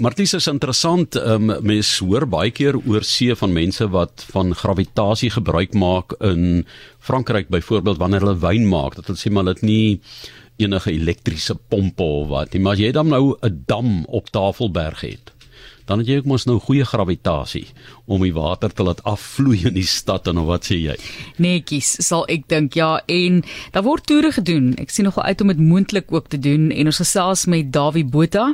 Marties is interessant. Um, mense hoor baie keer oor see van mense wat van gravitasie gebruik maak in Frankryk byvoorbeeld wanneer hulle wyn maak. Dat hulle sê maar dit nie enige elektriese pompe of wat nie, maar as jy dan nou 'n dam op Tafelberg het dan het jy ook mos nou goeie gravitasie om die water te laat afvloei in die stad en of wat sê jy? Netjies, sal ek dink ja en daar word toere gedoen. Ek sien nogal uit om dit moontlik ook te doen en ons gesels met Dawie Botha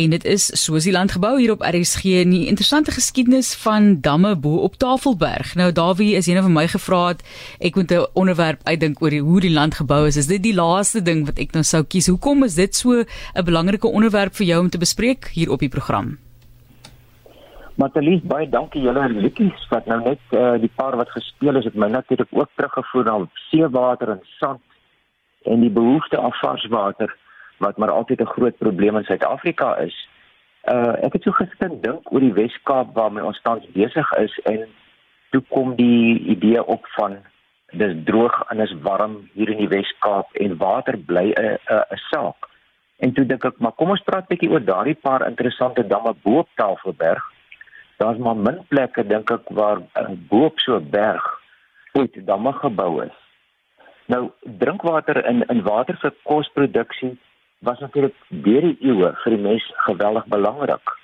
en dit is soos die landgebou hier op RSG 'n interessante geskiedenis van damme bo op Tafelberg. Nou Dawie is een van my gevra het ek moet 'n onderwerp uitdink oor die, hoe die land gebou is. Is dit die laaste ding wat ek nou sou kies? Hoekom is dit so 'n belangrike onderwerp vir jou om te bespreek hier op die program? Matalies baie dankie julle liedjies wat nou net uh, die paar wat gespeel is het my natuurlik ook teruggevoer na seewater en sand en die behoefte aan vars water wat maar altyd 'n groot probleem in Suid-Afrika is. Uh ek het so gister dink oor die Wes-Kaap waarmee ons tans besig is en toe kom die idee op van dis droog en is warm hier in die Wes-Kaap en water bly 'n 'n saak. En toe dink ek maar kom ons praat 'n bietjie oor daardie paar interessante damme bo op Tafelberg daar's maar min plekke dink ek waar uh, bo op so 'n berg ooit damme gebou is. Nou drinkwater in in water vir kosproduksie was natuurlik deur die eeue vir die mens geweldig belangrik.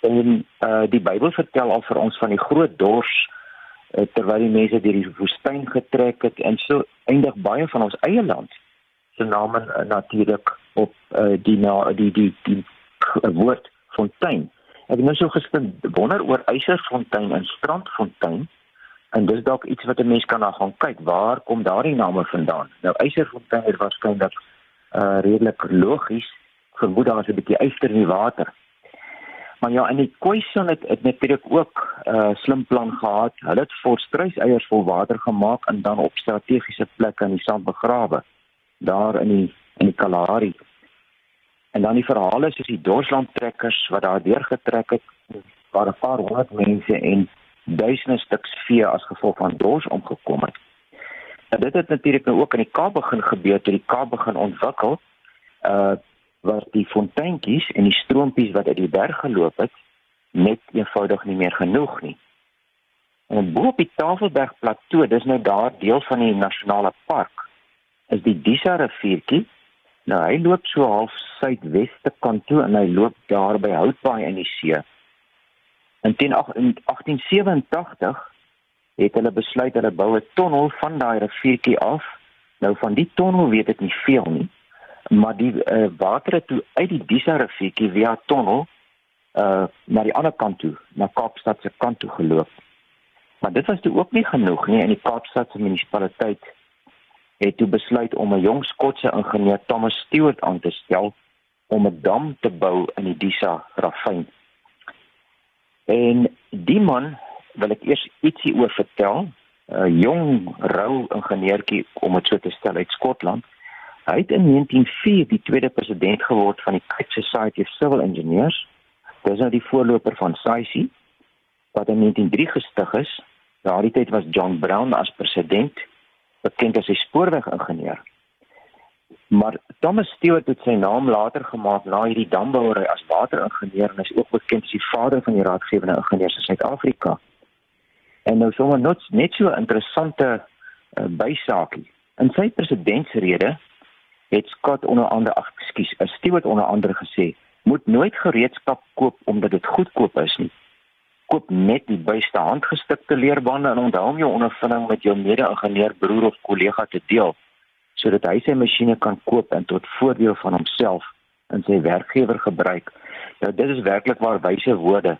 En uh die Bybel vertel al vir ons van die groot dors uh, terwyl die mense deur die woestyn getrek het en so eindig baie van ons eie land se name uh, natuurlik op uh, die na die die die, die woord fontein Ek het nou so geskind wonder oor Eiserfontein en Strandfontein. En dis dalk iets wat 'n mens kan na gaan kyk. Waar kom daardie name vandaan? Nou Eiserfontein is waarskynlik uh redelik logies. Vermoed daar is 'n bietjie yster in die water. Maar ja, en die Khoisan het het natuurlik ook 'n uh, slim plan gehad. Hulle het volstruiseiers vol water gemaak en dan op strategiese plekke in die sand begrawe. Daar in die in die Kalahari En dan die verhale soos die Dorsland trekkers wat daar deurgetrek het waar 'n paar honderd mense en duisende stuks vee as gevolg van dors omgekom het. En dit het natuurlik nou ook in die Kaap begin gebeur toe die Kaap begin ontwikkel uh waar die fonteintjies en die stroompies wat uit die berg geloop het net eenvoudig nie meer genoeg nie. En bo op die Tafelberg plateau, dis nou daar deel van die nasionale park, is die Disa riviertjie Nou hy loop so half suidweste kant toe en hy loop daar by Houtbaai in die see. In 1887 het hulle besluit hulle bou 'n tonnel van daai riviertjie af. Nou van die tonnel weet ek nie veel nie, maar die uh, water het toe uit die Disa riviertjie via tonnel uh na die ander kant toe, na Kaapstad se kant toe geloop. Maar dit was toe ook nie genoeg nie in die Kaapstad se munisipaliteit het toe besluit om 'n jong Skotse ingenieur Thomas Stewart aan te stel om 'n dam te bou in die Disa ravyn. En die man wil ek eers ietsie oor vertel, 'n jong rou ingenieurtjie om dit so te stel uit Skotland. Hy het in 1904 die tweede president geword van die Cape Society of Civil Engineers. Dit is nou die voorloper van SAICI wat in 1903 gestig is. Daardie tyd was John Brown as president bekend as 'n spoorwegingenieur. Maar Thomas Stewart het sy naam later gemaak na hierdie dambouery as wateringenieur en is ook bekend as die vader van die raadgewende ingenieurs in Suid-Afrika. En nou sommer net net so 'n interessante uh, bysaakie. In sy presidentsrede het Scott onder andere, ag ekskuus, Stewart onder andere gesê, moet nooit gereedskap koop omdat dit goedkoop is nie koop net die byste handgestikte leerbande en onthou om jou ondervinding met jou mede-ingenieur broer of kollega te deel sodat hy sy masjiene kan koop en tot voordeel van homself en sy werkgewer gebruik. Nou dit is werklik waar wyse woorde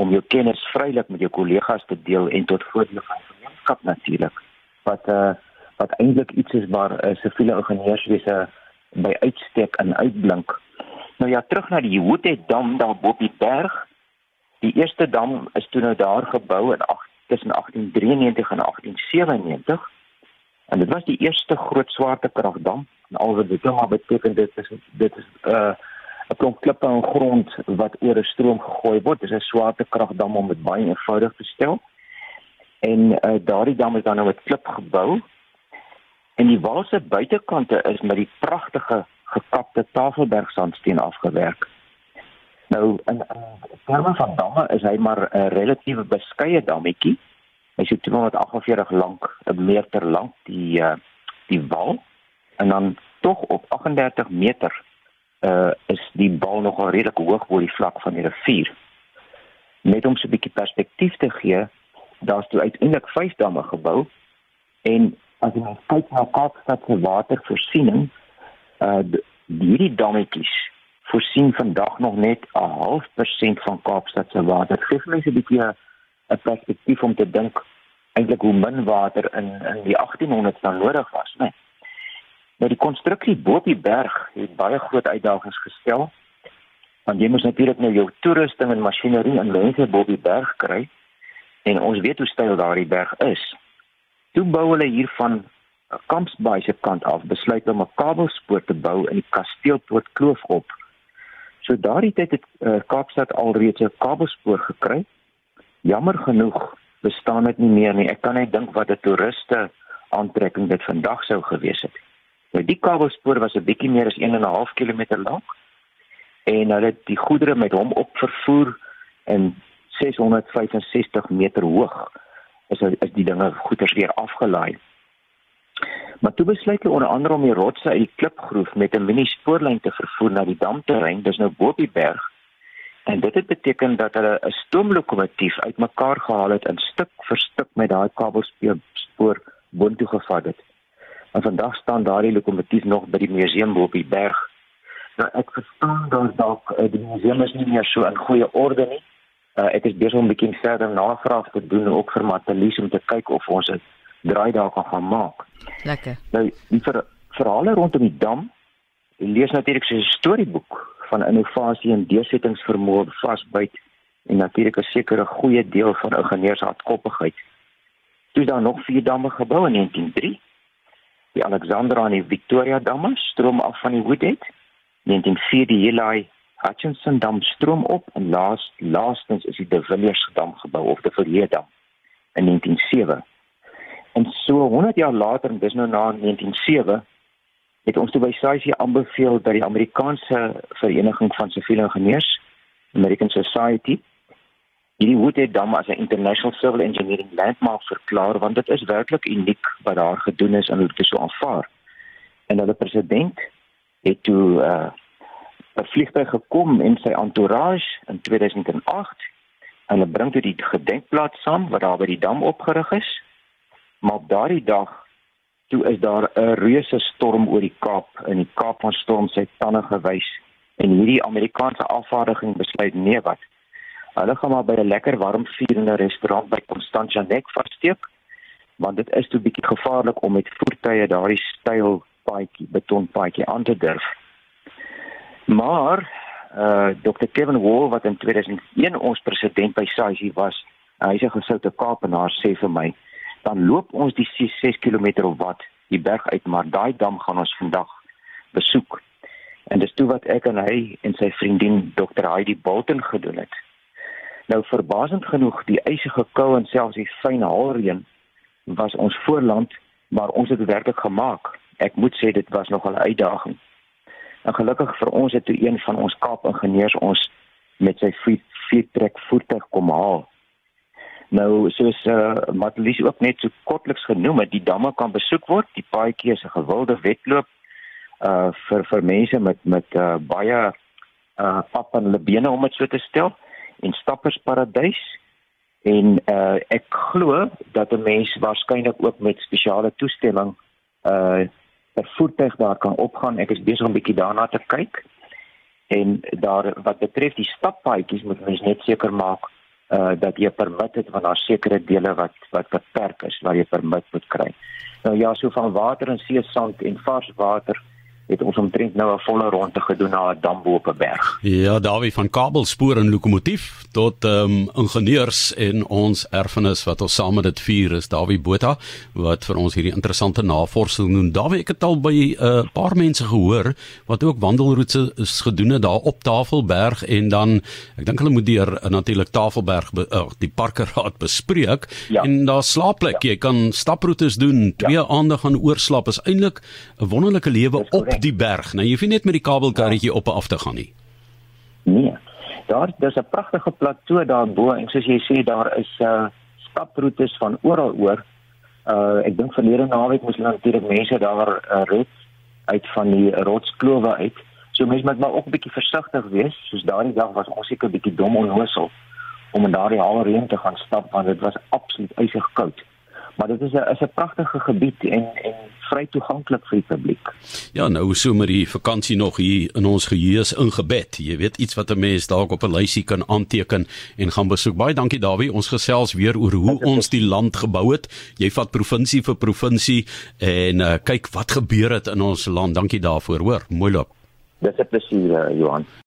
om jou kennis vrylik met jou kollegas te deel en tot voordeel van die gemeenskap natuurlik. Wat uh wat eintlik iets is waar uh, siviele ingenieurswese by uitstek en uitblink. Nou ja, terug na die Hoete dam daar bo op die berg Die eerste dam is toe nou daar gebou in 8 tussen 1893 en 1897. En dit was die eerste groot swaartekragdam. En al wat dit nou beteken dit is dit is 'n uh, 'n klomp klippe en grond wat oor 'n stroom gegooi word. Dit is 'n swaartekragdam om dit baie eenvoudig te stel. En uh, daardie dam is dan nou met klip gebou. En die wal se buitekante is met die pragtige gekapte Tafelberg sandsteen afgewerk. Nou in, in terme van damme is hy maar 'n relatief beskeie dammetjie. Hy is 248 lank, 'n meter lank die uh, die wal en dan tog op 38 meter uh is die bal nogal redelik hoog bo die vlak van die rivier. Net om so 'n bietjie perspektief te gee, daar's toe uiteindelik vyf damme gebou en as jy kyk na Kaapstad se watervoorsiening, uh hierdie dammetjies voorsien vandag nog net 'n half persent van Kaapstad se water. Dit gee mense 'n bietjie 'n perspektief om te dink eintlik hoe min water in in die 1800s dan nodig was, né? Nee. Nou die konstruksie bo op die berg het baie groot uitdagings gestel. Want jy moet natuurlik nou jou toerusting en masjinerie en mense bo op die berg kry. En ons weet hoe styl daardie berg is. Toe bou hulle hier van Kampsbaai se kant af besluit om 'n kabelspoor te bou in die Kasteelpoort Kloof op So daardie tyd het uh, Kaapstad alreeds 'n kabelspoor gekry. Jammer genoeg bestaan dit nie meer nie. Ek kan net dink wat 'n toeriste aantrekking dit vandag sou gewees het. Nou die kabelspoor was 'n bietjie meer as 1 en 'n half kilometer lank en hulle het die goedere met hom op vervoer in 665 meter hoog. Is is die dinge goeders weer afgelaai. Maar toe besluit hulle onder andere om die rotse uit die klipgroef met 'n mini spoorlyn te vervoer na die damterrein, dis nou bo op die berg. En dit het beteken dat hulle 'n stoomlokomotief uitmekaar gehaal het en stuk vir stuk met daai kabelspoor boontoe gevat het. En vandag staan daardie lokomotief nog by die museum bo op die berg. Nou ek verstaan dan dalk uh, die museum is nie meer so in goeie orde nie. Uh, ek is besig om 'n bietjie verder navraag te doen ook vir Matalies om te kyk of ons 'n draai daar kan gaan maak. Lekker. Nou die ver, verhale rondom die dam lees natuurlik so 'n storieboek van innovasie en deursettingsvermoë vasbyt en natuurlik 'n sekere goeie deel van ingenieurshardkoppigheid. Toe daar nog vier damme gebou in 1903. Die Alexandra en die Victoria damme stroom af van die Woodhead. 1904 die Eli Hutchinson dam stroom op en laas laastens is die De Villiers dam gebou of die Villiers dam in 1907. En so 100 jaar later, dis nou na 1907, het ons toe by SAICI aanbeveel dat die Amerikaanse Vereniging van Siviele Ingenieurs, American Society, hierdie Woodhead Dam as 'n international civil engineering landmark verklaar want dit is werklik uniek wat daar gedoen is en hulle het so aanvaar. En hulle president het toe uh vliegtuig gekom en sy entourage in 2008 en hulle bring toe die gedenkplaat saam wat daar by die dam opgerig is maar op daardie dag toe is daar 'n reuse storm oor die Kaap. In die Kaap van storm sy tande gewys. En hierdie Amerikaanse afvaardiging besluit nee wat? Hulle gaan maar by 'n lekker warm vierende restaurant by Constantia Neck vassteek. Want dit is toe bietjie gevaarlik om met voertuie daardie styl paadjie betonpaadjie aan te durf. Maar uh Dr Kevin Wall wat in 2001 ons president by SAICI was hy sê gesoute Kaapenaar sê vir my dan loop ons die 6, 6 km of wat die berg uit maar daai dam gaan ons vandag besoek. En dis toe wat ek en hy en sy vriendin Dr Heidi Bolton gedoen het. Nou verbasend genoeg die ysige koue en selfs die fyn haalreën was ons voorland maar ons het dit werklik gemaak. Ek moet sê dit was nogal 'n uitdaging. En gelukkig vir ons het toe een van ons Kaap ingenieurs ons met sy vier trek voertuig kom haal Nou soos eh uh, Matlies ook net so kortliks genoem het, die damme kan besoek word. Die paadjie is 'n gewilde wedloop uh vir vir mense met met uh, baie uh pap en lebene om dit so te stel en stappersparadys. En uh ek glo dat 'n mens waarskynlik ook met spesiale toestemming uh 'n voertuig daar kan opgaan. Ek is besig om 'n bietjie daarna te kyk. En daar wat betref die stappaadjies moet mens net seker maak uh dat jy permit het van daar sekere dele wat wat beperk is waar jy permit moet kry. Nou ja, so van water en see sand en vars water het ons omtrent nou 'n volle ronde gedoen na 'n dam bo op 'n berg. Ja, Dawie van kabelspoor en lokomotief tot ehm um, ingenieurs en ons erfenis wat ons saam met dit vier is Dawie Botha wat vir ons hierdie interessante navorsing doen. Dawie, ek het al by 'n uh, paar mense gehoor wat ook wandelroete is gedoen het daar op Tafelberg en dan ek dink hulle moet deur uh, natuurlik Tafelberg uh, die parkeraad bespreek ja. en daar slaapplek. Ja. Jy kan staproetes doen, twee ja. aande gaan oorslaap. Is eintlik 'n wonderlike lewe op die berg. Nou jy hoef nie net met die kabelkarretjie ja. op en af te gaan nie. Nee. Daar daar's 'n pragtige plateau daarbo en soos jy sê daar is uh staproetes van oral oor. Uh ek dink verlede naweek moes natuurlik mense daar uh, red uit van die rotsklowe uit. So mense moet maar ook 'n bietjie versigtig wees. Soos daardie dag was ons seker 'n bietjie dom onnoosel om in daardie haal reën te gaan stap want dit was absoluut ysig koud. Maar dit is 'n is 'n pragtige gebied en en vry toeganklik vir die publiek. Ja, nou so met die vakansie nog hier in ons geheue ingebed. Jy weet iets wat 'n mens dalk op 'n lysie kan aanteken en gaan besoek. Baie dankie Dawie. Ons gesels weer oor hoe ons die land gebou het. Jy vat provinsie vir provinsie en uh, kyk wat gebeur het in ons land. Dankie daarvoor, hoor. Mooi loop. Dis 'n plesier, uh, Johan.